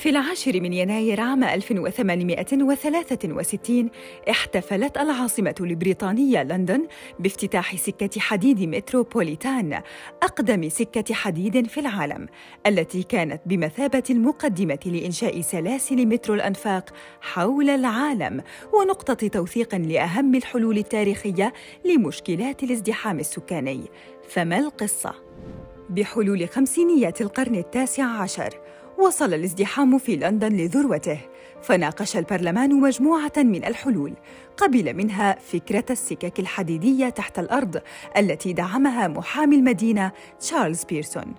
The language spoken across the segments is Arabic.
في العاشر من يناير عام 1863 احتفلت العاصمة البريطانية لندن بافتتاح سكة حديد متروبوليتان أقدم سكة حديد في العالم التي كانت بمثابة المقدمة لإنشاء سلاسل مترو الأنفاق حول العالم ونقطة توثيق لأهم الحلول التاريخية لمشكلات الازدحام السكاني فما القصة؟ بحلول خمسينيات القرن التاسع عشر وصل الازدحام في لندن لذروته فناقش البرلمان مجموعة من الحلول قبل منها فكرة السكك الحديدية تحت الأرض التي دعمها محامي المدينة تشارلز بيرسون.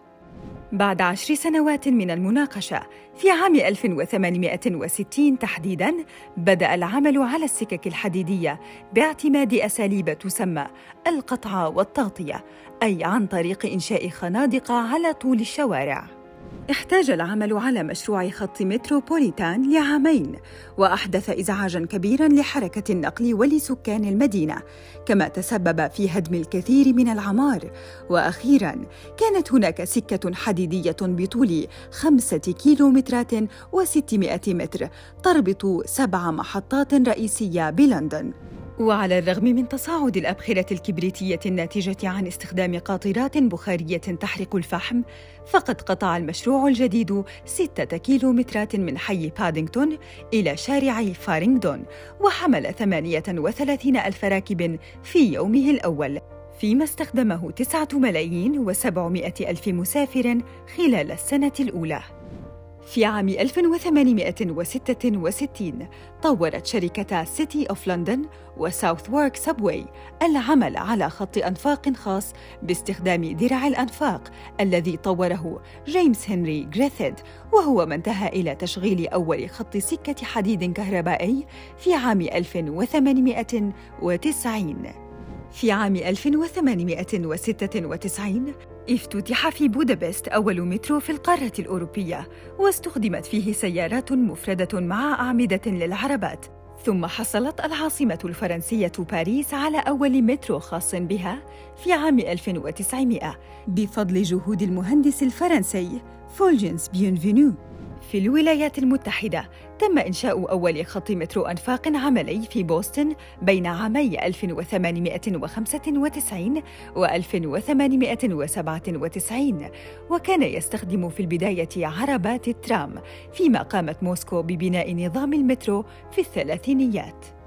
بعد عشر سنوات من المناقشة في عام 1860 تحديداً بدأ العمل على السكك الحديدية باعتماد أساليب تسمى القطع والتغطية أي عن طريق إنشاء خنادق على طول الشوارع. احتاج العمل على مشروع خط متروبوليتان لعامين وأحدث ازعاجا كبيرا لحركة النقل ولسكان المدينة كما تسبب في هدم الكثير من العمار. وأخيرا كانت هناك سكة حديدية بطول خمسة كيلومترات وستمائة متر تربط سبع محطات رئيسية بلندن. وعلى الرغم من تصاعد الأبخرة الكبريتية الناتجة عن استخدام قاطرات بخارية تحرق الفحم، فقد قطع المشروع الجديد ستة كيلومترات من حي بادينغتون إلى شارع فارينغدون، وحمل 38 ألف راكب في يومه الأول، فيما استخدمه تسعة ملايين وسبعمائة ألف مسافر خلال السنة الأولى. في عام 1866 طورت شركتا سيتي أوف لندن وساوث وورك سبواي العمل على خط أنفاق خاص باستخدام درع الأنفاق الذي طوره جيمس هنري جريثيد وهو ما انتهى إلى تشغيل أول خط سكة حديد كهربائي في عام 1890 في عام 1896 افتتح في بودابست أول مترو في القارة الأوروبية واستخدمت فيه سيارات مفردة مع أعمدة للعربات. ثم حصلت العاصمة الفرنسية باريس على أول مترو خاص بها في عام 1900 بفضل جهود المهندس الفرنسي فولجنس بيونفينو في الولايات المتحدة تم إنشاء أول خط مترو أنفاق عملي في بوسطن بين عامي 1895 و 1897 وكان يستخدم في البداية عربات الترام فيما قامت موسكو ببناء نظام المترو في الثلاثينيات.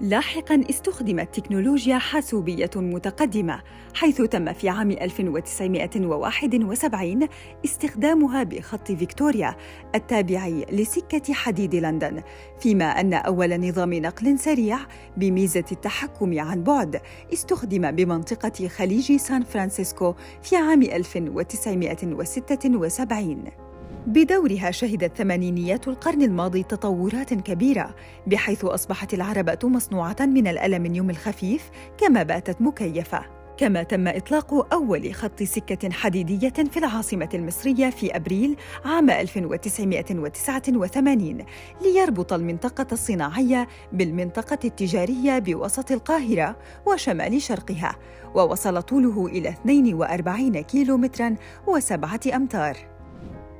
لاحقا استخدمت تكنولوجيا حاسوبية متقدمة حيث تم في عام 1971 استخدامها بخط فيكتوريا التابع لسكة حديد لندن فيما أن أول نظام نقل سريع بميزة التحكم عن بعد استخدم بمنطقة خليج سان فرانسيسكو في عام 1976 بدورها شهدت ثمانينيات القرن الماضي تطورات كبيرة بحيث أصبحت العربة مصنوعة من الألمنيوم الخفيف كما باتت مكيفة. كما تم إطلاق أول خط سكة حديدية في العاصمة المصرية في أبريل عام 1989 ليربط المنطقة الصناعية بالمنطقة التجارية بوسط القاهرة وشمال شرقها ووصل طوله إلى 42 كيلومتراً وسبعة أمتار.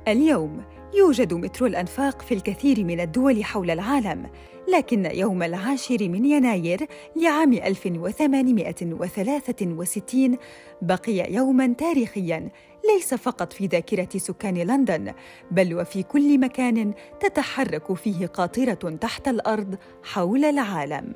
اليوم يوجد مترو الأنفاق في الكثير من الدول حول العالم، لكن يوم العاشر من يناير لعام 1863 بقي يوماً تاريخياً ليس فقط في ذاكرة سكان لندن، بل وفي كل مكان تتحرك فيه قاطرة تحت الأرض حول العالم.